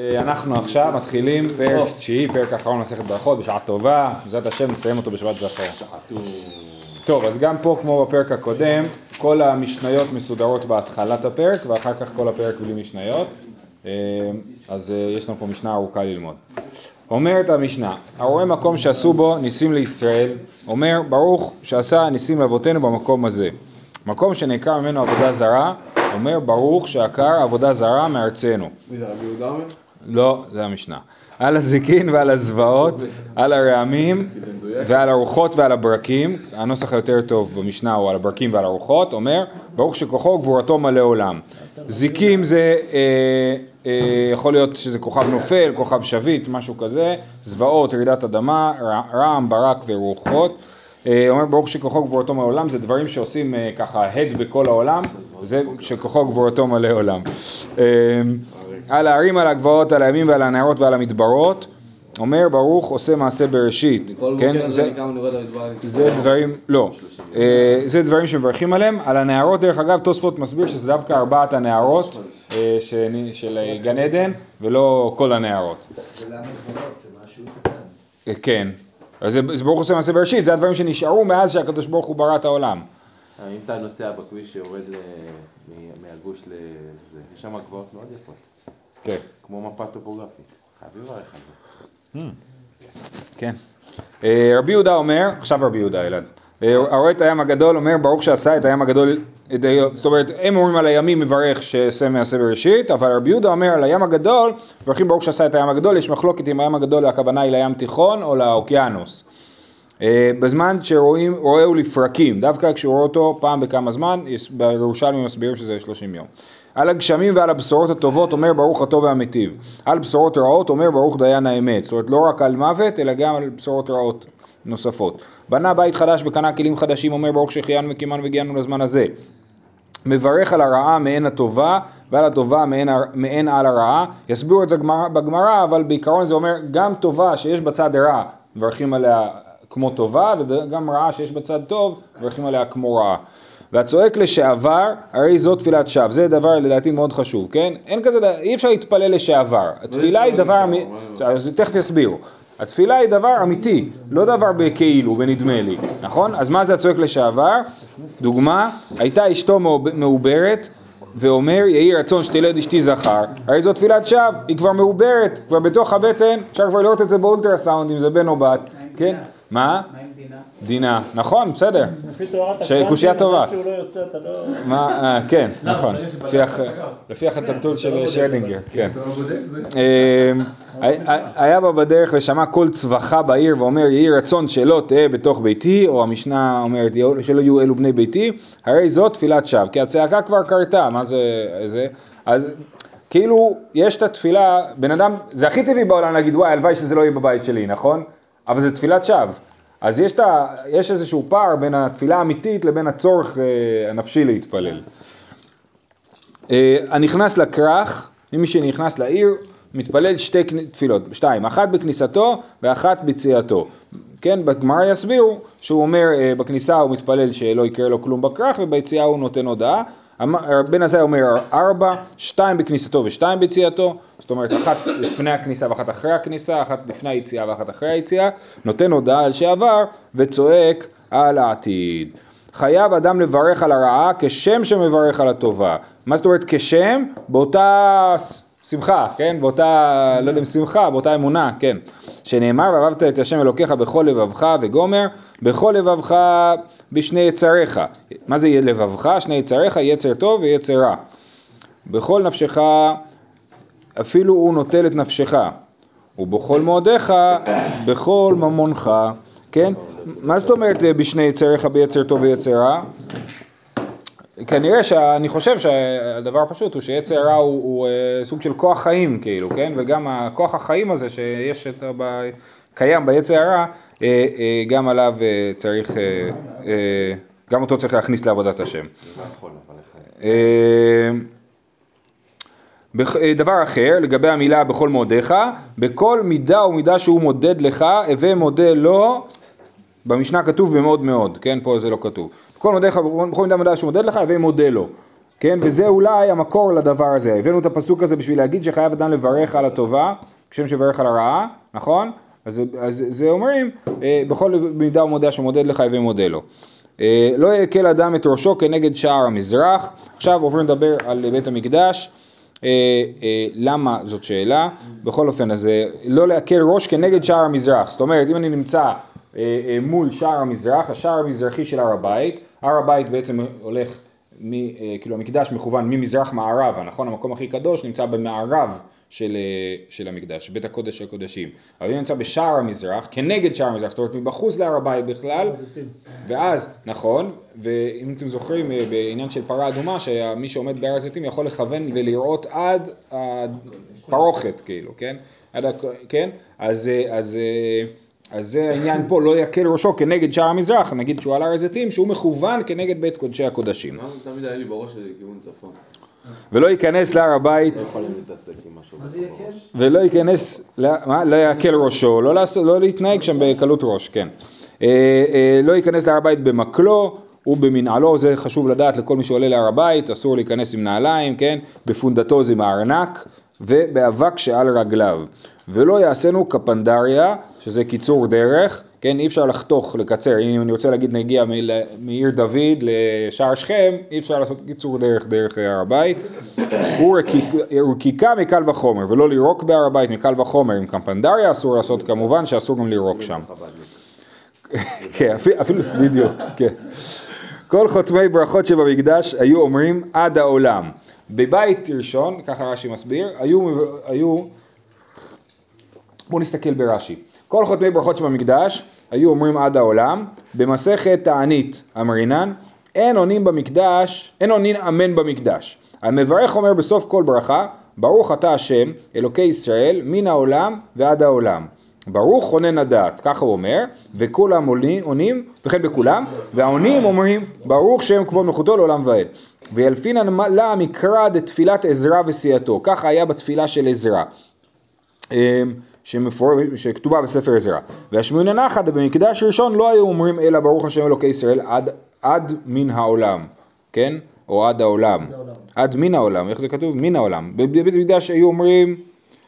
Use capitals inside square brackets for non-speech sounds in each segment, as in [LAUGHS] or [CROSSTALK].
אה, אנחנו עכשיו מתחילים פרק תשיעי, פרק אחרון מסכת ברכות, בשעה טובה, בעזרת השם נסיים אותו בשבת זכר. טוב, אז גם פה כמו בפרק הקודם, כל המשניות מסודרות בהתחלת הפרק ואחר כך כל הפרק בלי משניות, אה, אז אה, יש לנו פה משנה ארוכה ללמוד. אומרת המשנה, הרואה מקום שעשו בו ניסים לישראל, אומר ברוך שעשה ניסים לאבותינו במקום הזה. מקום שנעקר ממנו עבודה זרה, אומר ברוך שעקר עבודה זרה מארצנו. מי זה רבי יהודה אומר? לא, זה המשנה. על הזיקין ועל הזוועות, על הרעמים ועל הרוחות ועל הברקים, הנוסח היותר טוב במשנה הוא על הברקים ועל הרוחות, אומר ברוך שכוחו וגבורתו מלא עולם. זיקים זה, אה, אה, יכול להיות שזה כוכב נופל, כוכב שביט, משהו כזה, זוועות, רעידת אדמה, רע- רעם, ברק ורוחות. אה, אומר ברוך שכוחו וגבורתו מלא עולם, זה דברים שעושים אה, ככה הד בכל העולם, זה שכוחו וגבורתו מלא עולם. אה, על ההרים, על הגבעות, על הימים ועל הנהרות ועל המדברות, אומר ברוך עושה מעשה בראשית, כן, זה. זה דברים, לא, זה דברים שמברכים עליהם, על הנהרות דרך אגב תוספות מסביר שזה דווקא ארבעת שאני- של גן עדן ולא כל הנהרות, ולמה גבולות? זה משהו קטן. אה, כן, אז זה זה ברוך עושה מעשה בראשית, זה הדברים שנשארו מאז שהקדוש ברוך הוא ברא את העולם, אם אתה נוסע בכביש שיורד מ- מהגוש ל... יש שם גבעות מאוד יפות, כן, כמו מפה טופוגרפית. חייבים לברך על זה. כן. אה, רבי יהודה אומר, עכשיו רבי יהודה אלעד, אה, הרואה את הים הגדול אומר ברוך שעשה את הים הגדול, זאת אומרת הם אומרים על הימים מברך שעשה מעשה בראשית, אבל רבי יהודה אומר על הים הגדול, מברכים ברוך שעשה את הים הגדול, יש מחלוקת אם הים הגדול הכוונה היא לים תיכון או לאוקיינוס. אה, בזמן שרואים, רואהו לפרקים, דווקא כשהוא רואה אותו פעם בכמה זמן, בירושלמי מסבירים שזה 30 יום. על הגשמים ועל הבשורות הטובות אומר ברוך הטוב והמיטיב. על בשורות רעות אומר ברוך דיין האמת. זאת אומרת לא רק על מוות אלא גם על בשורות רעות נוספות. בנה בית חדש וקנה כלים חדשים אומר ברוך שהחיינו וקימנו והגיענו לזמן הזה. מברך על הרעה מעין הטובה ועל הטובה מעין, מעין על הרעה. יסבירו את זה גמרא- בגמרא, אבל בעיקרון זה אומר גם טובה שיש בצד רע, מברכים עליה כמו טובה, וגם רעה שיש בצד טוב, מברכים עליה כמו רעה. והצועק לשעבר, הרי זו תפילת שווא. זה דבר לדעתי מאוד חשוב, כן? אין כזה, דבר- אי אפשר להתפלל לשעבר. התפילה היא דבר, אמי- אז תכף יסבירו. התפילה היא דבר אמיתי, לא דבר בכאילו, בנדמה לי, נכון? אז מה זה הצועק לשעבר? דוגמה, הייתה אשתו מעוב- מעוברת, ואומר יהי רצון שתלד אשתי זכר, הרי זו תפילת שווא, היא כבר מעוברת, כבר בתוך הבטן, אפשר כבר לראות את זה באולטרסאונד אם זה בן או בת, כן? מה? מה עם דינה? דינה, נכון, בסדר, [LAUGHS] לפי תורת הקוונטים, טובה. עד שהוא לא יוצא אתה לא... מה, אה, כן, נכון, לפי הח- לפי החטטול של שרדינגר, כן. אמ, היה- בה בדרך ושמע קול צווחה בעיר ואומר יהי רצון שלא תהא בתוך ביתי, או המשנה אומרת שלא יהיו אלו בני ביתי, הרי זו תפילת שווא, כי הצעקה כבר קרתה, מה זה, זה, אז כאילו יש את התפילה, בן אדם, זה הכי טבעי בעולם להגיד וואי הלוואי שזה לא יהיה בבית שלי, נכון? אבל זה תפילת שווא. אז יש, את ה, יש איזשהו פער בין התפילה האמיתית לבין הצורך אה, הנפשי להתפלל. אה, הנכנס לכרך, מי שנכנס לעיר, מתפלל שתי תפילות, שתיים, אחת בכניסתו ואחת ביציאתו. כן, בגמרא יסבירו שהוא אומר אה, בכניסה הוא מתפלל שלא יקרה לו כלום בכרך וביציאה הוא נותן הודעה. בן עזאי אומר ארבע, שתיים בכניסתו ושתיים ביציאתו, זאת אומרת אחת לפני הכניסה ואחת אחרי הכניסה, אחת לפני היציאה ואחת אחרי היציאה, נותן הודעה על שעבר וצועק על העתיד. חייב אדם לברך על הרעה כשם שמברך על הטובה. מה זאת אומרת כשם? באותה שמחה, כן? באותה, לא יודע שמחה, באותה אמונה, כן. שנאמר, ואהבת את השם אלוקיך בכל לבבך וגומר, בכל לבבך בשני יצריך. מה זה לבבך? שני יצריך, יצר טוב ויצר רע. בכל נפשך, אפילו הוא נוטל את נפשך. ובכל מאודיך, בכל ממונך, כן? מה זאת אומרת אה, בשני יצריך ביצר טוב ויצר רע? כנראה שאני חושב שהדבר הפשוט הוא שיצר רע הוא, הוא אה, סוג של כוח חיים כאילו, כן? וגם הכוח החיים הזה שיש את, ב, קיים ביצר הרע, אה, גם עליו צריך, גם אותו צריך להכניס לעבודת השם. אה, אה, דבר אחר, לגבי המילה בכל מאודיך, בכל מידה ומידה שהוא מודד לך, הווה מודה לו, במשנה כתוב במאוד מאוד, כן? פה זה לא כתוב. בכל מודך, בכל מידה ומידה שהוא מודד לך, הווה מודה לו. כן, וזה אולי המקור לדבר הזה. הבאנו את הפסוק הזה בשביל להגיד שחייב אדם לברך על הטובה, כשם שברך על הרעה, נכון? אז, אז זה אומרים, אה, בכל מידה הוא מודה שמודד לך הווה מודה לו. אה, לא יקל אדם את ראשו כנגד שער המזרח. עכשיו עוברים לדבר על בית המקדש. אה, אה, למה זאת שאלה? בכל אופן, אז אה, לא להקל ראש כנגד שער המזרח. זאת אומרת, אם אני נמצא אה, אה, מול שער המזרח, השער המזרחי של הר הבית, הר הבית בעצם הולך, מ, אה, כאילו המקדש מכוון ממזרח מערבה, נכון? המקום הכי קדוש נמצא במערב של, אה, של המקדש, בית הקודש של הקודשים. אבל אם נמצא בשער המזרח, כנגד שער המזרח, זאת אומרת מבחוץ להר הבית בכלל, ואז, נכון, ואם אתם זוכרים אה, בעניין של פרה אדומה, שמי שעומד בהר הזיתים יכול לכוון ולראות עד הפרוכת, כאילו, כן? עד, הכ- כן? אז, אה, אז, אז זה העניין פה, לא יקל ראשו כנגד שער המזרח, נגיד שהוא על הר הזיתים, שהוא מכוון כנגד בית קודשי הקודשים. תמיד היה לי בראש כיוון צפון. ולא ייכנס להר הבית לא? ולא ייכנס, לא- מה? לא יקל ראשו, לא, לעשות, לא להתנהג שם בקלות ראש, כן. אה, אה, לא ייכנס להר הבית במקלו ובמנעלו, זה חשוב לדעת לכל מי שעולה להר הבית, אסור להיכנס עם נעליים, כן? בפונדתו זה מארנק, ובאבק שעל רגליו. ולא יעשינו כפנדריה, שזה קיצור דרך, כן? אי אפשר לחתוך, לקצר, אם אני רוצה להגיד נגיע מעיר דוד לשער שכם, אי אפשר לעשות קיצור דרך דרך הר הבית. ורקיקה מקל וחומר, ולא לירוק בהר הבית מקל וחומר, עם קמפנדריה אסור לעשות כמובן, שאסור גם לירוק שם. כן, אפילו, בדיוק, כן. כל חותמי ברכות שבמקדש היו אומרים עד העולם. בבית ראשון, ככה רש"י מסביר, היו, היו, בואו נסתכל ברש"י. כל חותמי ברכות שבמקדש היו אומרים עד העולם, במסכת תענית אמרינן, אין עונים במקדש, אין עונים אמן במקדש. המברך אומר בסוף כל ברכה, ברוך אתה השם, אלוקי ישראל, מן העולם ועד העולם. ברוך חונן הדעת, ככה הוא אומר, וכולם עונים, וכן בכולם, והעונים אומרים, ברוך שם כבוד מלכותו לעולם ועד. וילפינן לה המקרא דתפילת עזרא וסיעתו, ככה היה בתפילה של עזרא. שמפור... שכתובה בספר עזרא. והשמונה נחת במקדש ראשון לא היו אומרים אלא ברוך השם אלוקי ישראל עד, עד מן העולם, כן? או עד העולם. עד מן העולם, איך זה כתוב? מן העולם. בבית מקדש היו אומרים,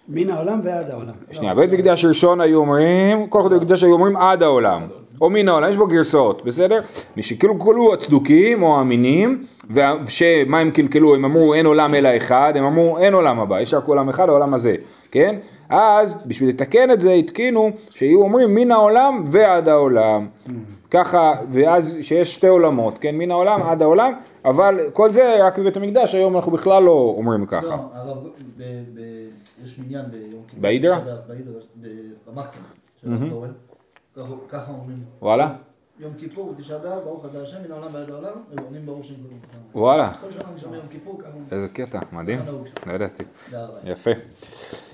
מן העולם ועד העולם. שנייה, בית מקדש ראשון היו אומרים, כל חודש מקדש היו אומרים עד העולם. או מן העולם, יש בו גרסאות, בסדר? משקלקלו הצדוקים או האמינים, ושמה הם קלקלו, הם אמרו אין עולם אלא אחד, הם אמרו אין עולם הבא, יש רק עולם אחד, העולם הזה, כן? אז בשביל לתקן את זה התקינו שיהיו אומרים מן העולם ועד העולם. ככה, ואז שיש שתי עולמות, כן? מן העולם עד העולם, אבל כל זה רק בבית המקדש, היום אנחנו בכלל לא אומרים ככה. לא, הרב, יש מניין ביום כיפור. בהידרה? בהידרה, במחקר. ככה- אומרים. וואלה? יום כיפור, תשעה באב, ברוך אתה השם, מן העולם ועד העולם, ועונים ברוך שם כבודו. וואלה. כל שנה אני שומע יום כיפור, ככה אומרים. איזה קטע, מדהים. לא ידעתי. יפה.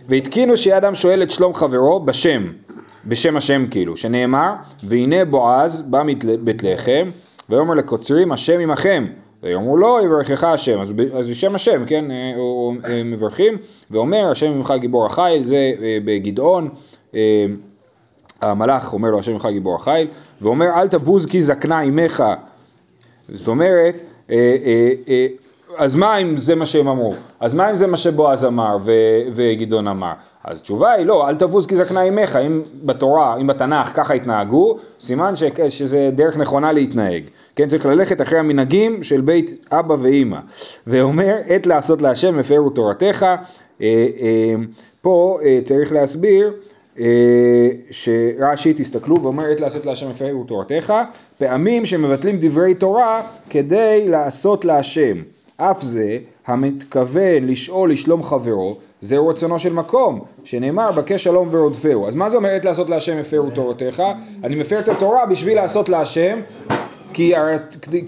והתקינו שיהיה אדם שואל את שלום חברו בשם, בשם השם כאילו, שנאמר, והנה בועז בא מבית לחם, ויאמר לקוצרים השם עמכם, ויאמרו לו יברכך השם, אז, אז בשם השם, כן, אה, או- אה, מברכים, ואומר השם עמך גיבור החיל, זה אה, בגדעון, אה, המלאך אומר לו השם עמך גיבור החיל, ואומר אל תבוז כי זקנה עמך, זאת אומרת, אה, אה, אה, אז מה אם זה מה שהם אמרו? אז מה אם זה מה שבועז אמר ו- וגדעון אמר? אז התשובה היא לא, אל תבוז כי זקנה עמך, אם בתורה, אם בתנ"ך ככה התנהגו, סימן ש- שזה דרך נכונה להתנהג. כן, צריך ללכת אחרי המנהגים של בית אבא ואימא. ואומר, עת לעשות להשם הפרו תורתך. אה, אה, פה אה, צריך להסביר שרש"י תסתכלו ואומר עת לעשות להשם הפרו תורתך, פעמים שמבטלים דברי תורה כדי לעשות להשם. אף זה המתכוון לשאול לשלום חברו, זהו רצונו של מקום, שנאמר בקש שלום ורודפהו. אז מה זה אומר עת לעשות להשם הפרו תורתך? אני מפר את התורה בשביל לעשות להשם, כי,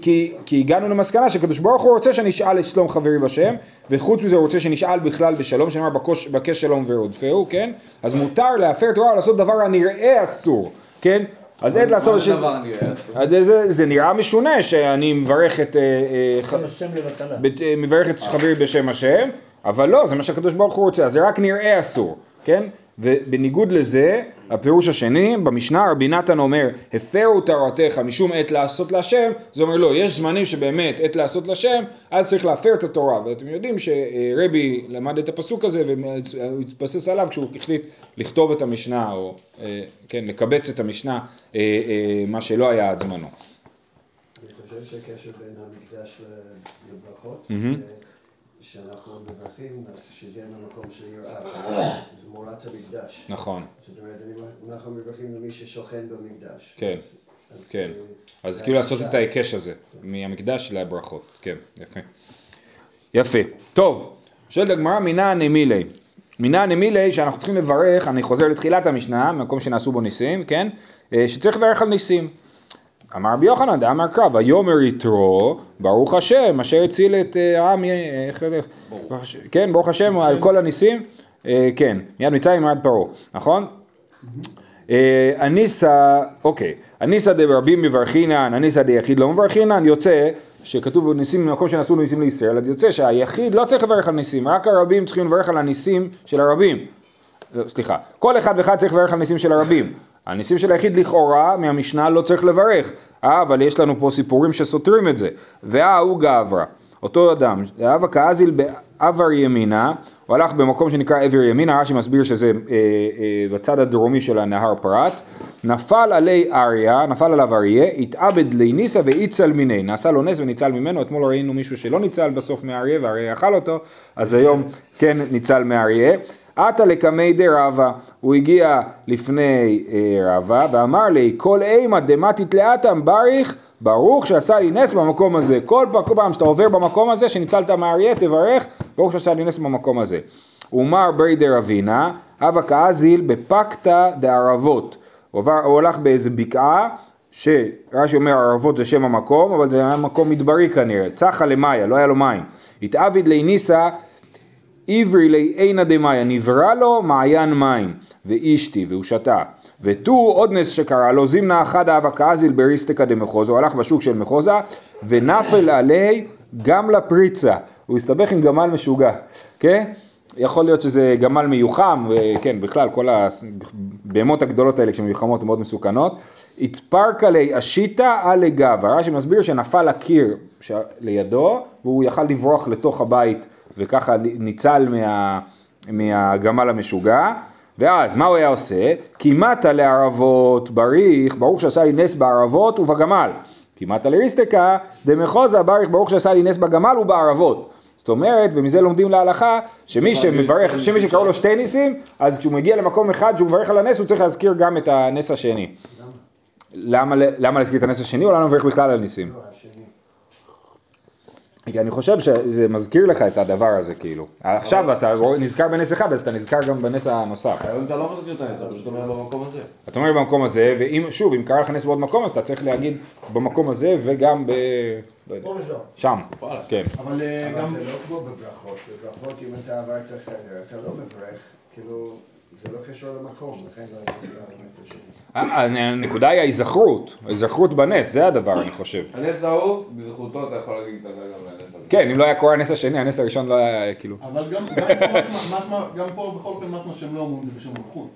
כי, כי הגענו למסקנה שקדוש ברוך הוא רוצה שנשאל את שלום חברי בשם, וחוץ מזה הוא רוצה שנשאל בכלל בשלום, שנאמר בקוש, בקש שלום ורודפהו, כן? אז מותר להפר תורה ולעשות דבר הנראה אסור, כן? אז עת לעשות... מה ש- זה דבר נראה אסור? אז זה, זה נראה משונה שאני מברך את, אה, אה, אה, מברך את חברי בשם השם, אבל לא, זה מה שהקדוש ברוך הוא רוצה, אז זה רק נראה אסור, כן? ובניגוד לזה, הפירוש השני, במשנה רבי נתן אומר, הפרו תורתך משום עת לעשות להשם, זה אומר לא, יש זמנים שבאמת עת לעשות להשם, אז צריך להפר את התורה, ואתם יודעים שרבי למד את הפסוק הזה והוא התבסס עליו כשהוא החליט לכתוב את המשנה, או אה, כן, לקבץ את המשנה, אה, אה, מה שלא היה עד זמנו. אני חושב שהקשר בין המקדש לברכות. שאנחנו מברכים, שזה יהיה במקום של יראה, [COUGHS] זה מורת המקדש. נכון, זאת אומרת, אנחנו מברכים למי ששוכן במקדש. כן, אז- כן. אה, אז כאילו לעשות. את ההיקש הזה, מהמקדש לברכות, כן, יפה. יפה. טוב, שואלת הגמרא מינא נמילי. מינא נמילי שאנחנו צריכים לברך, אני חוזר לתחילת המשנה, מקום שנעשו בו ניסים, כן? אה, שצריך לברך על ניסים. אמר רבי יוחנן, דאמר קרא, ויאמר יתרו, ברוך השם, אשר הציל את אה, העם, אה, איך זה? כן, ברוך השם, על כל הניסים, אה, כן, מיד מצרים ועד פרעה, נכון? אניסא, אוקיי, אניסא דרבים מברכינן, אניסא דיחיד לא מברכינן, יוצא שכתוב ניסים במקום שנעשו ניסים לישראל, אז יוצא שהיחיד לא צריך לברך על ניסים, רק הרבים צריכים לברך על הניסים של הרבים. לא, סליחה, כל אחד ואחד צריך לברך על ניסים של הרבים. הניסים של היחיד לכאורה מהמשנה לא צריך לברך, אה, אבל יש לנו פה סיפורים שסותרים את זה. וההוא גברא, אותו אדם, אבא כאזיל בעבר ימינה, הוא הלך במקום שנקרא עבר ימינה, רש"י מסביר שזה אה, אה, בצד הדרומי של הנהר פרת, נפל עלי אריה, נפל עליו אריה, התאבד לי ניסה ואיצל מיני, נעשה לו נס וניצל ממנו, אתמול ראינו מישהו שלא ניצל בסוף מאריה והאריה אכל אותו, אז היום כן ניצל מאריה. עתה לקמי דרבה, הוא הגיע לפני אה, רבה ואמר לי כל אימה דמתית לאטם בריך ברוך שעשה לי נס במקום הזה. כל פעם, שאתה עובר במקום הזה שניצלת מאריה תברך ברוך שעשה לי נס במקום הזה. ומר ברי דרבינה אבא כאזיל בפקתא דערבות. הוא, הוא הלך באיזה בקעה שרש"י אומר ערבות זה שם המקום אבל זה היה מקום מדברי כנראה צחה למאיה לא היה לו מים התעביד לי ניסה עברי לי עינא דמאיה, נברא לו מעיין מים, ואישתי, והוא שתה. ותו עוד נס שקרה לו, זימנה אחד אבא כאזיל בריסטקא דמחוזה, הוא הלך בשוק של מחוזה, ונפל עלי גם לפריצה. הוא הסתבך עם גמל משוגע, כן? יכול להיות שזה גמל מיוחם, וכן, בכלל, כל הבהמות הגדולות האלה כשמיוחמות הן מאוד מסוכנות. התפרקה לי אשיתא עלי גבה, רש"י מסביר שנפל הקיר לידו, והוא יכל לברוח לתוך הבית וככה ניצל מה, מהגמל המשוגע, ואז מה הוא היה עושה? כמעט לערבות בריך, ברוך שעשה לי נס בערבות ובגמל. כמעט לריסטקה דמחוזה בריך, ברוך שעשה לי נס בגמל ובערבות. זאת אומרת, ומזה לומדים להלכה, שמי שמברך, שמי שקראו לו שתי ניסים, אז כשהוא מגיע למקום אחד שהוא מברך על הנס, הוא צריך להזכיר גם את הנס השני. למה, למה להזכיר את הנס השני, או למה לברך בכלל על ניסים? לא, השני. כי אני חושב שזה מזכיר לך את הדבר הזה, כאילו. עכשיו אתה נזכר בנס אחד, אז אתה נזכר גם בנס הנוסף. היום אתה לא מזכיר את הנס, אתה פשוט אומר במקום הזה. אתה אומר במקום הזה, ואם, שוב, אם קרה לך נס בעוד מקום, אז אתה צריך להגיד במקום הזה וגם ב... לא יודע, פה ושם. שם. כן. אבל אה, אבל גם... זה לא כמו בברכות, בברכות אם אתה עברת חדר, אתה לא מברך, כאילו, זה לא קשור למקום, לכן לא הייתי על הנקודה היא ההיזכרות, ההיזכרות בנס, זה הדבר, אני חושב. הנס ההוא, בזכותו אתה יכול להגיד כזה גם לנס. כן, אם לא היה קורה הנס השני, הנס הראשון לא היה, כאילו... אבל גם, פה, בכל אופן משמע שהם לא אומרים את זה בשם מלכות.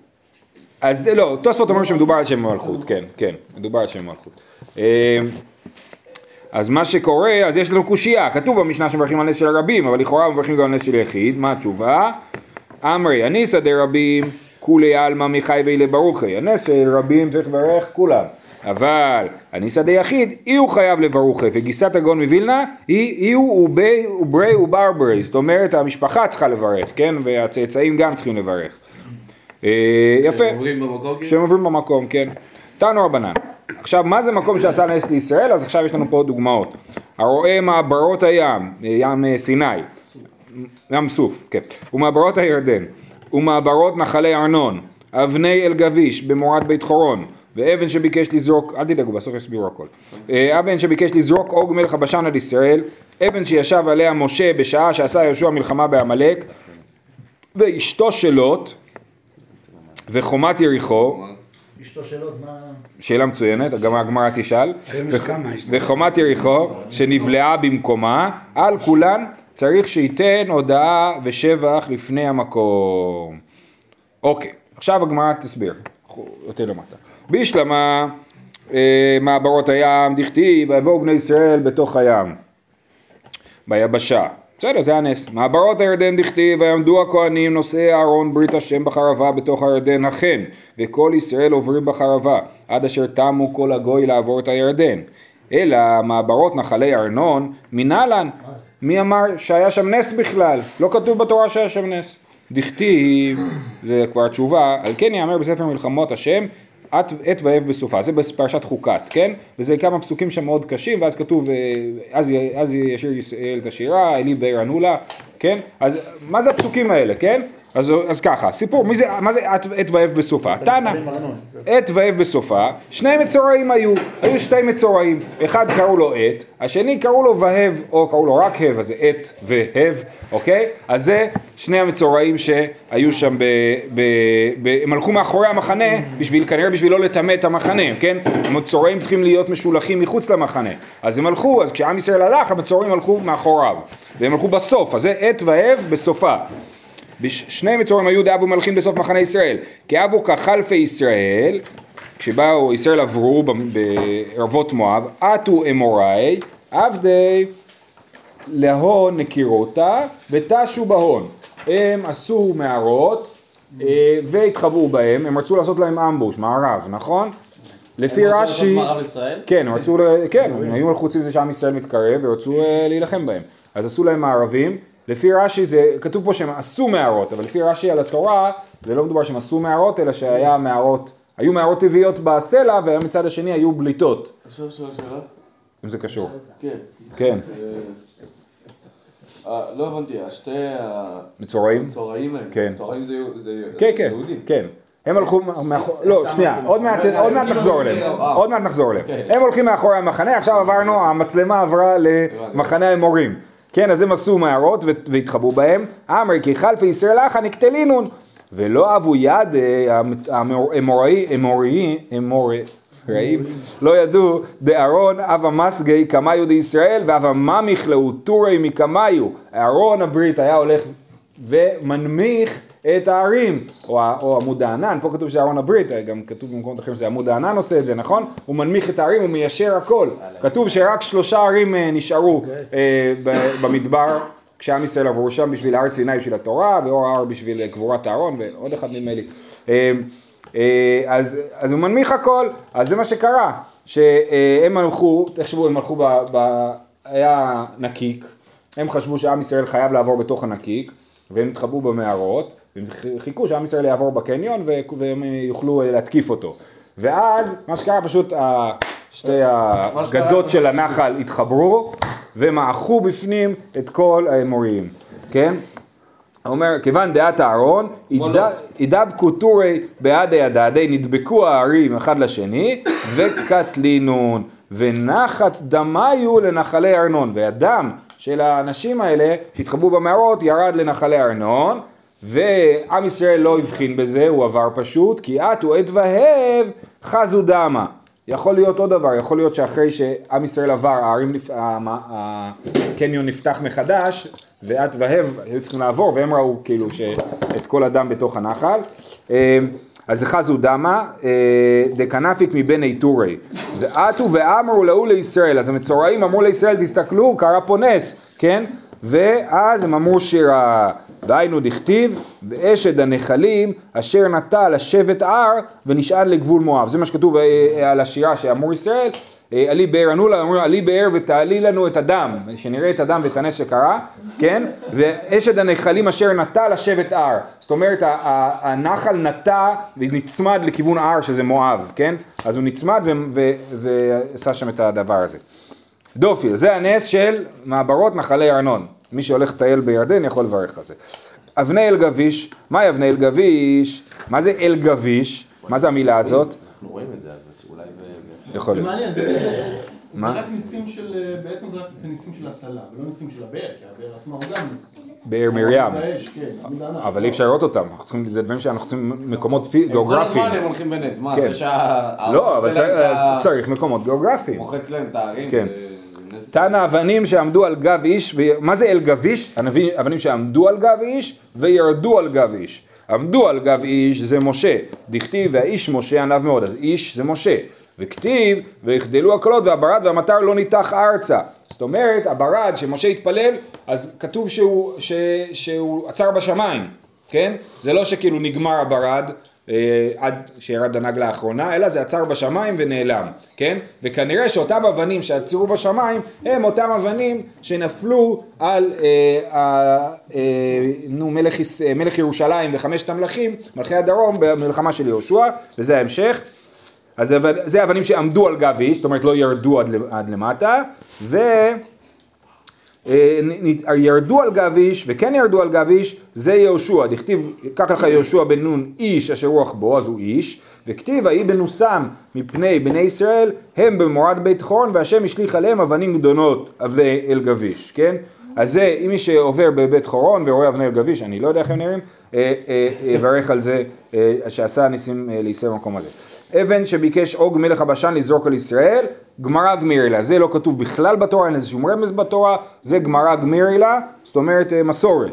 אז לא, תוספות אומר שמדובר על שם מלכות, כן, כן, מדובר על שם מלכות. אמ, אז מה שקורה, אז יש לנו קושייה, כתוב במשנה שמברכים על נס של הרבים, אבל לכאורה מברכים גם על נס של יחיד, מה התשובה? אמרי, הניסא דרבים, כולי עלמא מחי ואילי ברוכי, הנס של רבים צריך לברך כולם, אבל הניסא דיחיד, אי הוא חייב לברוכי, וגיסת הגאון מווילנה, היא אי הוא ובי וברי וברברי, זאת אומרת המשפחה צריכה לברך, כן, והצאצאים גם צריכים לברך. אה, יפה. כשהם עוברים במקום כאילו? שהם עוברים במקום, כן. תנו רבנן. עכשיו, מה זה מקום שעשה נס לישראל? אז עכשיו יש לנו פה דוגמאות. הרואה מעברות הים, ים אה, סיני, ים סוף, כן. ומעברות הירדן, ומעברות נחלי ארנון, אבני אל גביש במורד בית חורון, ואבן שביקש לזרוק, אל תדאגו, בסוף יסבירו הכל. אה, אבן שביקש לזרוק עוג מלך הבשן על ישראל, אבן שישב עליה משה בשעה שעשה יהושע מלחמה בעמלק, ואשתו של לוט, וחומת יריחו, אשתו מה... שאלה מצוינת, גם הגמרא תשאל, וחומת יריחו שנבלעה במקומה, על כולן צריך שייתן הודעה ושבח לפני המקום. אוקיי, עכשיו הגמרא תסביר, יותר למטה. בישלמה אה, מעברות הים דכתיב ויבואו בני ישראל בתוך הים ביבשה. בסדר, זה הנס. מעברות הירדן דכתיב ויעמדו הכהנים נושאי אהרון ברית השם בחרבה בתוך הירדן החן וכל ישראל עוברים בחרבה עד אשר תמו כל הגוי לעבור את הירדן. אלא מעברות נחלי ארנון מנהלן מי אמר שהיה שם נס בכלל? לא כתוב בתורה שהיה שם נס. דכתיב, זה כבר תשובה, על כן יאמר בספר מלחמות השם עת ואב בסופה, זה בפרשת חוקת, כן? וזה כמה פסוקים שם מאוד קשים, ואז כתוב, אה, אז, אז ישיר ישראל את השירה, אלי באר ענולה, כן? אז מה זה הפסוקים האלה, כן? אז, אז ככה, סיפור, מי זה, מה זה עת ואב בסופה? תנא, עת ואב בסופה, שני מצורעים היו, היו שתי מצורעים, אחד קראו לו עת, השני קראו לו והב, או קראו לו רק הב, אז זה עת והב, אוקיי? אז זה שני המצורעים שהיו שם, ב, ב, ב, הם הלכו מאחורי המחנה, בשביל, כנראה בשביל לא לטמא את המחנה, כן? המצורעים צריכים להיות משולחים מחוץ למחנה, אז הם הלכו, אז כשעם ישראל הלך, המצורעים הלכו מאחוריו, והם הלכו בסוף, אז זה עת והב בסופה. שני מצורעים היו דאבו מלכים בסוף מחנה ישראל, כי אבו כחלפי ישראל, כשבאו ישראל עברו בערבות מואב, עטו אמוראי, עבדי להון נקירותה ותשו בהון. הם עשו מערות אה, והתחבאו בהם, הם רצו לעשות להם אמבוש, מערב, נכון? לפי הם רצו לעשות רש"י, מערב ישראל? כן, הם רצו, ל- כן, הם היו לחוצים מזה שעם ישראל מתקרב ורצו אה, להילחם בהם. אז עשו להם מערבים, לפי רש"י זה, כתוב פה שהם עשו מערות, אבל לפי רש"י על התורה, זה לא מדובר שהם עשו מערות, אלא שהיה מערות, היו מערות טבעיות בסלע, ומצד השני היו בליטות, אפשר לשאול שאלה? אם זה קשור. כן. כן, אה, לא הבנתי, השתי מצורעים? המצורעים האלה, כן. מצורעים זה יהו- זה כן, כן, יהודים. כן. הם הלכו מאחורי, לא, שנייה, עוד מעט, עוד מעט נחזור אליהם, עוד מעט נחזור אליהם. הם הולכים מאחורי המחנה, עכשיו עברנו, המצלמה עברה למחנה האמורים. כן, אז הם עשו מערות והתחבאו בהם. אמר כי חלפי ישראל אחא נקטלינון. ולא אבו יד אה, האמוראי, אמוראי, אמוראים, לא ידעו דאהרון אבא מסגי קמיו דישראל ואבא ממיך לאו טורי מקמיו. אהרון הברית היה הולך ומנמיך את הערים, או, או עמוד הענן, פה כתוב שזה אהרון הברית, גם כתוב במקומות אחרים שזה עמוד הענן עושה את זה, נכון? הוא מנמיך את הערים, הוא מיישר הכל. כתוב שרק שלושה ערים אה, נשארו אה, ב- במדבר, כשעם ישראל עברו שם בשביל הר סיני בשביל התורה, ואור ההר בשביל אה, קבורת אהרון, ועוד אחד נדמה לי. אה, אה, אז, אז הוא מנמיך הכל, אז זה מה שקרה, שהם הלכו, תחשבו, הם הלכו, ב, ב, היה נקיק, הם חשבו שעם ישראל חייב לעבור בתוך הנקיק, והם התחבאו במערות, והם חיכו שעם ישראל יעבור בקניון והם יוכלו אה, להתקיף אותו. ואז מה שקרה פשוט שתי הגדות של הנחל התחברו ומעכו בפנים את כל האמוריים, כן? הוא אומר, כיוון דעת אהרון, ידבקו טורי בעדי הדדי, נדבקו הערים אחד לשני, וקטלינון, ונחת דמיו לנחלי ארנון, והדם של האנשים האלה שהתחבאו במערות ירד לנחלי ארנון, ועם ישראל לא הבחין בזה, הוא עבר פשוט, כי עטו עת והב חזו דמה. יכול להיות עוד דבר, יכול להיות שאחרי שעם ישראל עבר, הערים, הקניון נפתח מחדש, ואת והב היו צריכים לעבור, והם ראו כאילו את כל הדם בתוך הנחל. אה, אז חזו דמה, אה, דקנפיק מבני טורי, ועטו ואמרו להוא לישראל, אז המצורעים אמרו לישראל, תסתכלו, קרה פה נס, כן? ואז הם אמרו שירה, דהיינו דכתיב, ואשד הנחלים אשר נטע לשבט הר ונשען לגבול מואב. זה מה שכתוב אה, אה, על השירה שאמרו ישראל, אה, עלי באר ענו לה, אמרו עלי באר ותעלי לנו את הדם, שנראה את הדם ואת הנס שקרה, כן? ואשד הנחלים אשר נטע לשבט הר. זאת אומרת, הנחל נטע ונצמד לכיוון ההר שזה מואב, כן? אז הוא נצמד ועשה שם את הדבר הזה. דופי, זה הנס של מעברות נחלי ארנון. מי שהולך לטייל בירדן יכול לברך על זה. אבני אל גביש, מהי אבני אל גביש? מה זה אל גביש? מה זה המילה הזאת? אנחנו רואים את זה, אז אולי זה... יכול להיות. מעניין, זה- מה? רק ניסים של, בעצם זה רק ניסים של הצלה, ולא ניסים של הבאר, כי הבאר עצמה הוא גם ניס. באר מרים. כן. אבל אי אפשר לראות אותם, אנחנו צריכים, זה דברים שאנחנו צריכים מקומות פי- כל גיאוגרפיים. הזמן הם הולכים בנס, מה, כן. זה שה... לא, אבל צריך- צריך מקומות גיאוגרפיים. מוחץ להם את הערים, כן. זה נס. תנא אבנים שעמדו על גב איש, ו- מה זה אל גב איש? אבנים- שעמדו על גב איש וירדו על גב איש. עמדו על גב איש זה משה, דכתיב והאיש משה ענב מאוד, אז איש זה משה, וכתיב ויחדלו הקולות והברד והמטר לא ניתח ארצה, זאת אומרת הברד שמשה התפלל אז כתוב שהוא, ש, שהוא עצר בשמיים, כן? זה לא שכאילו נגמר הברד עד שירד הנגלה האחרונה, אלא זה עצר בשמיים ונעלם, כן? וכנראה שאותם אבנים שעצרו בשמיים הם אותם אבנים שנפלו על אה, אה, אה, נו, מלך, אה, מלך ירושלים וחמשת המלכים, מלכי הדרום במלחמה של יהושע, וזה ההמשך. אז זה אבנ- זה אבנים שעמדו על גב איש, זאת אומרת לא ירדו עד, עד למטה, ו... אה, ירדו על גב איש וכן ירדו על גב איש זה יהושע, דכתיב קח לך יהושע בן נון איש אשר רוח בו אז הוא איש. וכתיב ויהי בנוסם מפני בני ישראל הם במורד בית חורן והשם השליך עליהם אבנים גדולות אבני אל גביש כן? אז זה אם מי שעובר בבית חורון ורואה אבני אל גביש אני לא יודע איך הם נראים אה, אה, יברך על זה שעשה ניסים לישראל במקום הזה אבן שביקש עוג מלך הבשן לזרוק על ישראל, גמרא גמירי לה. זה לא כתוב בכלל בתורה, אין איזה שום רמז בתורה, זה גמרא גמירי לה, זאת אומרת אה, מסורת.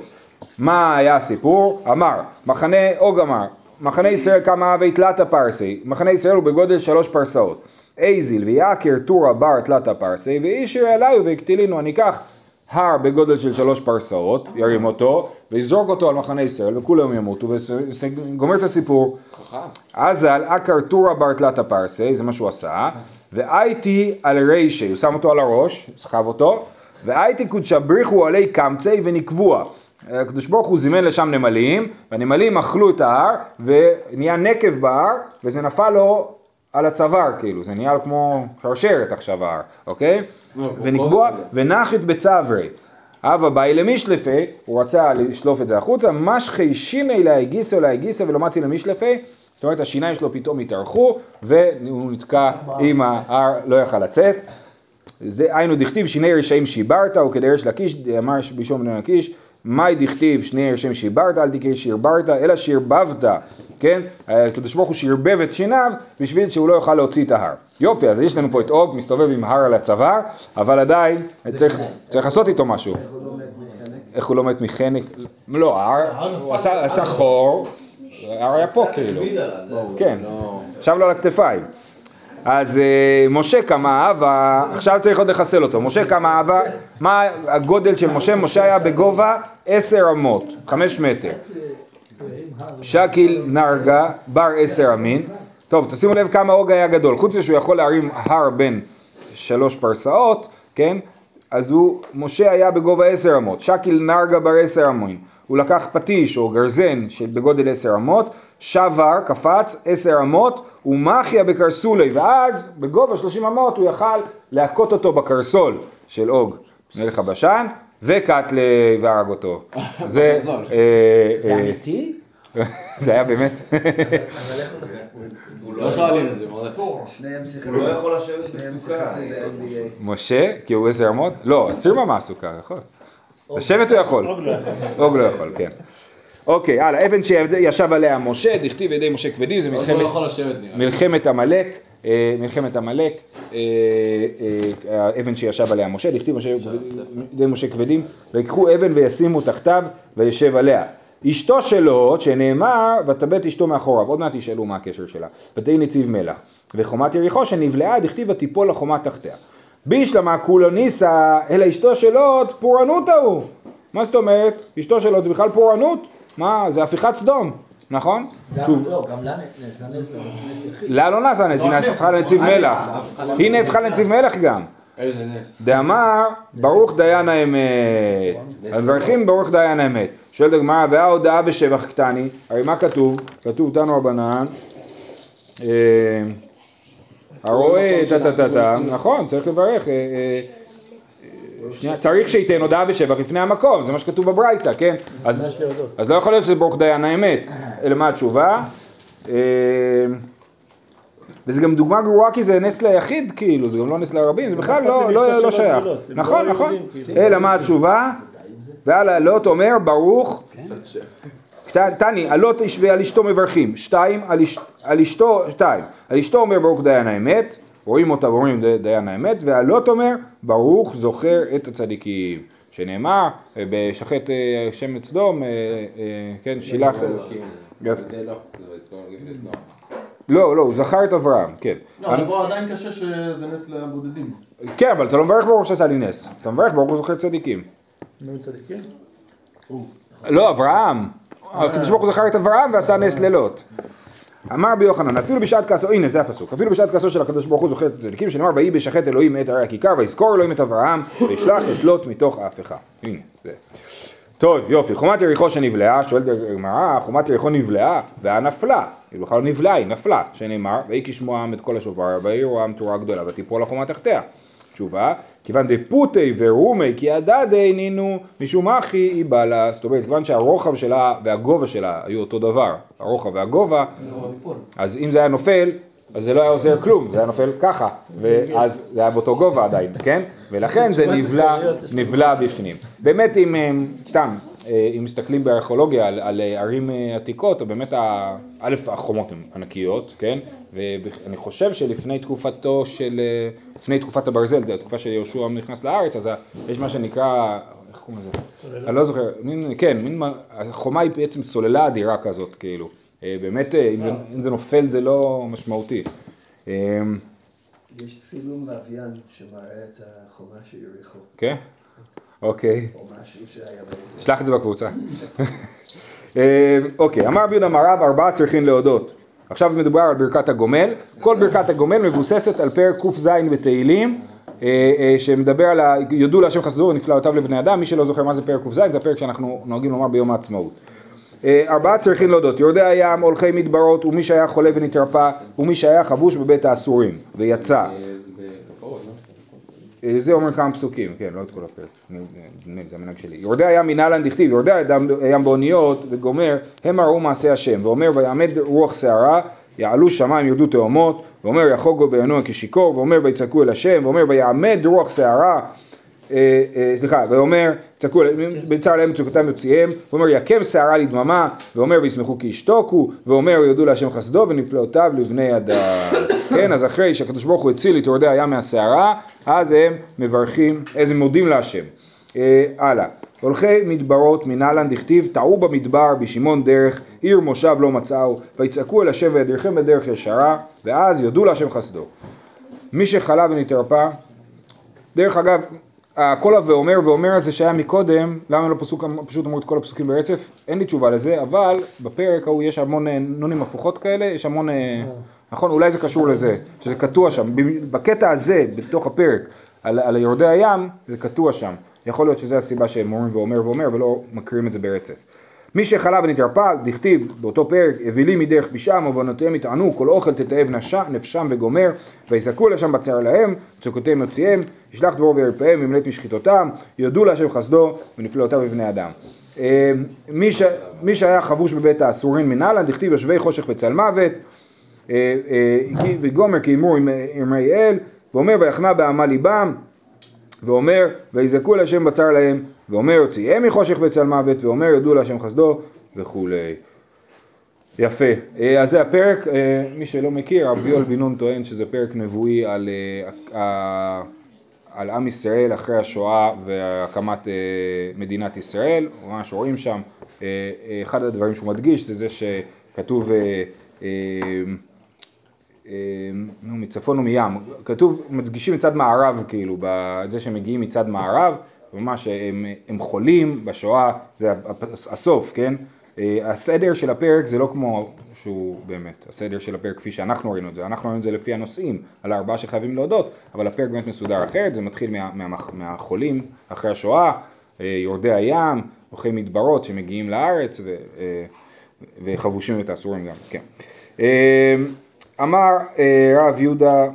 מה היה הסיפור? אמר, מחנה עוג אמר, מחנה ישראל כמה אבי תלתא פרסי, מחנה ישראל הוא בגודל שלוש פרסאות. אייזיל ויעקר טורה בר תלתא פרסי, ואישיר אליו והקטילינו, אני אקח הר בגודל של שלוש פרסאות, ירים אותו, ויזרוק אותו על מחנה ישראל, וכולם ימותו, וגומר את הסיפור. אזל טורה בר תלתא פרסי, זה מה שהוא עשה, והייתי על רישי, הוא שם אותו על הראש, סחב אותו, והייתי קודשא בריחו עלי קמצי ונקבוע. הקדוש ברוך הוא זימן לשם נמלים, והנמלים אכלו את ההר, ונהיה נקב בהר, וזה נפל לו על הצוואר, כאילו, זה נהיה לו כמו שרשרת עכשיו ההר, אוקיי? ונקבוע, ונחית בצברי. אבא באי למישלפי, הוא רצה לשלוף את זה החוצה, משכי שימי להגיסו להגיסו ולא מצי למישלפי, זאת אומרת השיניים שלו פתאום התארכו, והוא נתקע עם ההר, לא יכל לצאת. זה היינו דכתיב שני רשעים שיברת, וכדי ריש לקיש, אמר בישום בני לקיש, מאי דכתיב שני רשעים שיברת, אל תקרא שירברת, אלא שירבבת, כן? הקדוש ברוך הוא שירבב את שיניו, בשביל שהוא לא יוכל להוציא את ההר. יופי, אז יש לנו פה את אוג, מסתובב עם הר על הצוואר, אבל עדיין צריך, צריך לעשות איתו משהו. איך הוא לא מת מחנק? לא, הוא עשה חור, ההר היה פה כאילו. כן, עכשיו לו על הכתפיים. אז אה, משה קמה אהבה, עכשיו צריך עוד לחסל אותו. משה קמה אהבה, מה הגודל של משה? משה היה בגובה עשר אמות, חמש מטר. שקיל נרגה, בר עשר אמין. טוב, תשימו לב כמה אוג היה גדול. חוץ מזה שהוא יכול להרים הר בין שלוש פרסאות, כן? אז הוא, משה היה בגובה עשר אמות. שקיל נרגה בר עשר אמין. הוא לקח פטיש או גרזן בגודל עשר אמות, שבר, קפץ, עשר אמות, ומחיה בקרסולי, ואז בגובה שלושים אמות הוא יכל להכות אותו בקרסול של אוג, מלך הבשן, וקטלה והרג אותו. [LAUGHS] זה... אה, זה אה, אמיתי? [LAUGHS] זה היה באמת, לא שואלים את זה, מרדכי. שניהם שיחקו. הוא לא יכול לשבת בסוכה. ב-NBA. משה, כי הוא עשר אמות, לא, אסיר ממש סוכר, יכול. לשבת הוא יכול. אוג לא יכול, כן. אוקיי, הלאה, אבן שישב עליה משה, דכתיב ידי משה כבדים, זה מלחמת... לא. מלחמת עמלק, אה, מלחמת עמלק, אה, אה, האבן שישב עליה משה, דכתיב ידי משה כבדים, ויקחו אבן וישימו תחתיו וישב עליה. אשתו שלו, שנאמר, ותבט אשתו מאחוריו, עוד מעט תשאלו מה הקשר שלה, ותהי נציב מלח. וחומת יריחו שנבלעה, דכתיב ותיפול החומה תחתיה. בישלמה כולו ניסה, אלא אשתו שלו פורענות ההוא. מה זאת אומרת? אשתו שלו זה בכלל פורענות? מה, זה הפיכת סדום, נכון? לא, גם לה נעשה נס לא נעשה נס, היא נהפכה לנציב מלח. היא נהפכה לנציב מלח גם. איזה נס. דאמר, ברוך דיין האמת. המברכים ברוך דיין האמת. שואלת הגמרא, וההודעה בשבח קטני, הרי מה כתוב? כתוב תנו רבנן, אה, הרואה טה טה טה טה, נכון, צריך לברך. אה, שנייה, צריך שייתן הודעה בשבח לפני המקום, זה מה שכתוב בברייתא, כן? אז. אז לא יכול להיות שזה ברוך דיין האמת, אלא מה התשובה? אה, וזה גם דוגמה גרועה כי זה נס ליחיד כאילו, זה גם לא נס לרבים, זה בכלל לא, לא, לא שייך. נכון, לא נכון. אלא מה התשובה? ועל הלוט אומר ברוך, תני, הלוט ועל אשתו מברכים, שתיים, על אשתו, שתיים, על אשתו אומר ברוך דיין האמת, רואים אותה ואומרים דיין האמת, והלוט אומר ברוך זוכר את הצדיקים, שנאמר, אה, בשחט אה, שמן סדום, אה, כן, שילח, לא, בהיסטוריה של נוח. לא, לא, הוא זכר את אברהם, כן. לא, אבל פה עדיין קשה שזה נס לבודדים. כן, אבל אתה לא מברך ברוך שעשה לי נס. אתה מברך ברוך הוא זוכר צדיקים. נו צדיקים. לא, אברהם. הקדוש ברוך הוא זכר את אברהם ועשה נס לילות. אמר רבי יוחנן, אפילו בשעת כעסו, הנה זה הפסוק, אפילו בשעת כעסו של הקדוש ברוך הוא זוכר את הצדיקים, שנאמר ויהי בשחט אלוהים את הרי הכיכר, ויזכור אלוהים את אברהם, וישלח את לוט מתוך ההפכה. הנה, זה. טוב, יופי, חומת יריחו שנבלעה, שואלת הגמרא, חומת יריחו נבלעה, והיה נפלה, היא בכלל נבלעה, היא נפלה, שנאמר, ויהי כשמוע העם את כל השופר, ויראו העם תורה גדולה, ותיפול החומה תחתיה. תשובה, כיוון דפותי ורומי כי הדדי נינו משום אחי היא בלה, זאת אומרת, כיוון שהרוחב שלה והגובה שלה היו אותו דבר, הרוחב והגובה. אז אם זה היה נופל, אז זה לא היה עוזר כלום, זה היה נופל ככה, ואז זה היה באותו גובה עדיין, כן? ולכן זה נבלע, נבלע בפנים. באמת אם, אה, סתם, אם מסתכלים בארכיאולוגיה על, על אה, ערים אה, עתיקות, באמת, ה- א', החומות הן ענקיות, כן? ואני חושב שלפני תקופתו של, אה, לפני תקופת הברזל, התקופה שיהושע נכנס לארץ, אז יש מה שנקרא, איך קוראים לזה? אני לא זוכר, מין, כן, מין, מה- החומה היא בעצם סוללה אדירה כזאת, כאילו. אה, באמת, אה, אם זה, אם זה נופל זה לא משמעותי. אה, יש צילום לוויין שמראה את החומה של יריחו, כן? אוקיי. שלח את זה בקבוצה. אה, אוקיי, אמר רבי יהודה מרב ארבעה צריכים להודות. עכשיו מדובר על ברכת הגומל. כל ברכת הגומל מבוססת על פרק ק"ז בתהילים, אה, אה, שמדבר על ה... יודו להשם חסדו ונפלאותיו לבני אדם. מי שלא זוכר מה זה פרק ק"ז, זה הפרק שאנחנו נוהגים לומר ביום העצמאות. אה, ארבעה צריכים להודות, יורדי הים, הולכי מדברות, ומי שהיה חולה ונתרפא, ומי שהיה חבוש בבית האסורים, ויצא. אה, זה בפרעות, לא? אה, זה אומר כמה פסוקים, כן, לא את כל הפרק, נדמה לי, זה המנהג שלי. יורדי הים מנהלן דכתיב, יורדי הים- באוניות וגומר, הם ראו מעשה השם, ואומר ויעמד רוח סערה, יעלו שמיים ירדו תאומות, ואומר יחוגו וינוע כשיכור, ואומר ויצעקו אל השם, ואומר ויעמד רוח סערה, אה, אה, סליחה, ואומר, צעקו, בצער להם מצוקתם יוציאם, ואומר יקם שערה לדממה, ואומר וישמחו כי ישתוקו, ואומר יודו להשם חסדו ונפלאותיו לבני אדם. [LAUGHS] כן, אז אחרי שהקדוש ברוך הוא הציל את יורדי הים מהסערה, אז הם מברכים, אז הם מודים להשם. אה, הלאה. הולכי מדברות מנהלן דכתיב טעו במדבר בשמעון דרך עיר מושב לא מצאו ויצעקו אל השם וידריכם בדרך ישרה ואז יודו להשם חסדו. מי שחלה ונתרפא דרך אגב, כל ה"ואומר" ואומר הזה שהיה מקודם, למה לא פסוק, פשוט אמרו את כל הפסוקים ברצף? אין לי תשובה לזה, אבל בפרק ההוא יש המון אה, נונים הפוכות כאלה, יש המון, אה, נכון? אולי זה קשור לזה, שזה קטוע שם. בקטע הזה, בתוך הפרק, על, על יורדי הים, זה קטוע שם. יכול להיות שזו הסיבה שהם אומרים ואומר ואומר ולא מקריאים את זה ברצף. מי שחלה ונתרפא, דכתיב באותו פרק, אווילים מדרך פשעם ובנותיהם יטענו, כל אוכל תתאב נפשם, וגומר, ויזעקו לשם בצער להם, מצוקותיהם יוציאם, ישלח דבור וירפאם, ימלט משחיתותם, יודו להשם חסדו ונפלאותיו בבני אדם. אה, מי, ש... מי שהיה חבוש בבית האסורים מנהלן, דכתיב יושבי חושך וצל מוות, אה, אה, וגומר כי אמרו עם אמרי אל, ואומר ויחנה בעמל ליבם, ואומר ויזעקו השם בצר להם, ואומר יוציאם מחושך וצל מוות, ואומר יודו להשם חסדו וכולי. יפה, אה, אז זה הפרק, אה, מי שלא מכיר, רבי יואל בן נון טוען שזה פרק נבואי על, אה, על עם ישראל אחרי השואה והקמת מדינת ישראל, ממש רואים שם, אחד הדברים שהוא מדגיש זה זה שכתוב נו, מצפון ומים, כתוב, מדגישים מצד מערב כאילו, את זה שהם מגיעים מצד מערב, ממש הם, הם חולים בשואה, זה הסוף, כן? אה, הסדר של הפרק זה לא כמו שהוא באמת, הסדר של הפרק כפי שאנחנו ראינו את זה, אנחנו ראינו את זה לפי הנושאים, על הארבעה שחייבים להודות, אבל הפרק באמת מסודר אחרת, זה מתחיל מה, מה, מהחולים אחרי השואה, אה, יורדי הים, הולכי מדברות שמגיעים לארץ ו, אה, וחבושים את האסורים גם, כן. אמר אה, רב יהודה,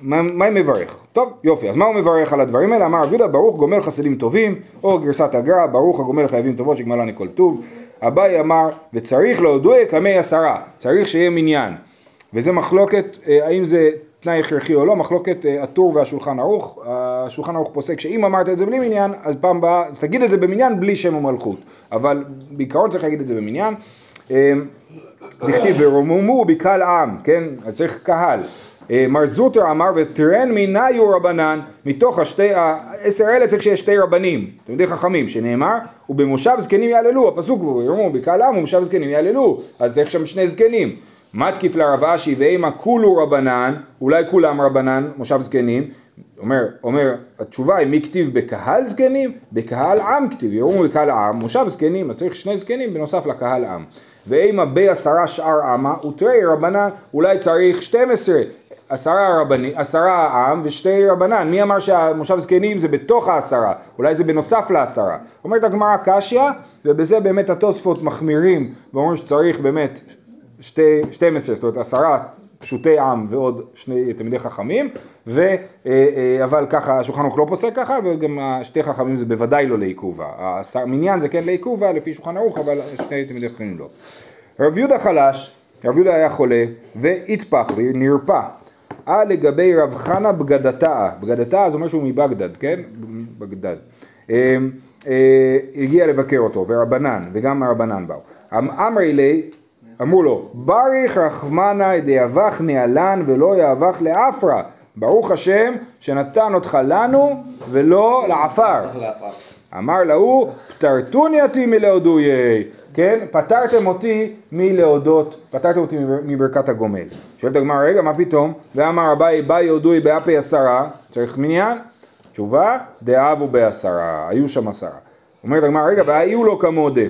מה הוא מברך? טוב, יופי, אז מה הוא מברך על הדברים האלה? אמר רב יהודה, ברוך גומל חסדים טובים, או גרסת הגר"א, ברוך הגומל חייבים טובות שגמלני כל טוב. אביי אמר, וצריך להודוי כמי עשרה, צריך שיהיה מניין. וזה מחלוקת, אה, האם זה תנאי הכרחי או לא, מחלוקת אה, הטור והשולחן ערוך. השולחן ערוך פוסק שאם אמרת את זה בלי מניין, אז פעם הבאה, אז תגיד את זה במניין בלי שם ומלכות. אבל בעיקרון צריך להגיד את זה במניין. דכתיב ורוממו בקהל עם, כן? אז צריך קהל. אה, מר זוטר אמר ותרן מיניו רבנן מתוך השתי, העשר אלה צריך שיש שתי רבנים, תלמידי חכמים, שנאמר ובמושב זקנים יעללו, הפסוק הוא יאמרו בקהל עם ובמושב זקנים יעללו, אז צריך שם שני זקנים. מתקיף לרב אשי ואימה כולו רבנן, אולי כולם רבנן, מושב זקנים, אומר, אומר, התשובה היא מי כתיב בקהל זקנים? בקהל עם כתיב, יאמרו בקהל עם, מושב זקנים, אז צריך שני זקנים בנוסף לקהל עם. ואימה בעשרה שאר עמה, ותראי רבנן, אולי צריך 12, עשרה. רבני, עשרה עם ושתי רבנן, מי אמר שהמושב זקנים זה בתוך העשרה, אולי זה בנוסף לעשרה. אומרת הגמרא קשיא, ובזה באמת התוספות מחמירים, ואומרים שצריך באמת שתי, 12, זאת אומרת עשרה פשוטי עם ועוד שני תלמידי חכמים, ו, אה, אה, אבל ככה השולחן ערוך לא פוסק ככה, וגם שתי חכמים זה בוודאי לא לעיכובה. המניין זה כן לעיכובה לפי שולחן ערוך, אבל שני תלמידי חכמים לא. רב יהודה חלש, רב יהודה היה חולה, והטפח ונרפא. אה לגבי רב חנה בגדתה, בגדתה זה אומר שהוא מבגדד, כן? בגדד. אה, הגיע לבקר אותו, ורבנן, וגם הרבנן באו. אמרי לי, אמרו לו, בריך רחמנא דיאבך נעלן ולא יאבך לאפרה. ברוך השם שנתן אותך לנו ולא לעפר. אמר להוא, פטרתוני אותי מלהודויי. כן, פטרתם אותי מלהודות, פטרתם אותי מברכת הגומל. שואלת הגמרא, רגע, מה פתאום? ואמר אביי, באי הודוי באפי עשרה, צריך מניין? תשובה, דאבו בעשרה, היו שם עשרה. אומרת הגמרא, רגע, והיו לו כמודה.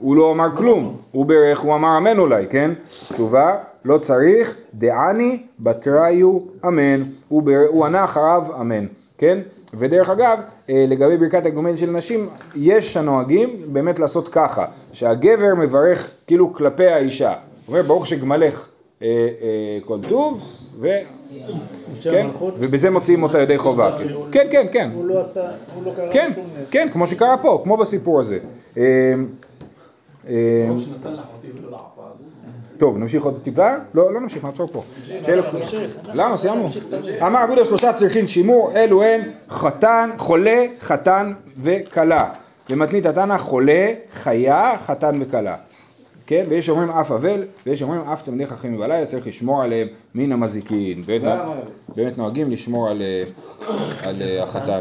הוא לא אמר כלום, הוא ברך, הוא אמר אמן אולי, כן? תשובה, לא צריך, דעני בתריו אמן, הוא, בר... הוא ענה אחריו אמן, כן? ודרך אגב, אה, לגבי ברכת הגומל של נשים, יש הנוהגים באמת לעשות ככה, שהגבר מברך כאילו כלפי האישה, הוא אומר ברוך שגמלך אה, אה, כל טוב, ו... כן, ובזה מוציאים אותה ידי חובה, כן, כן, כן, הוא לא עשתה, הוא לא קרא כן, שום נס. כן, כמו שקרה פה, כמו בסיפור הזה. אה, טוב נמשיך עוד טיפה? לא, לא נמשיך, נעצור פה. שאלה- למה? סיימנו. אמר רבי שלושה צריכין שימור, אלו הן חתן, חולה, חתן וכלה. במתנית התנא חולה, חיה, חתן וכלה. כן, ויש שאומרים אף אבל, ויש שאומרים אף תלמידי חכמים בלילה, צריך לשמור עליהם מן המזיקין. באמת- נוהגים לשמור על, אה, אה, החתן.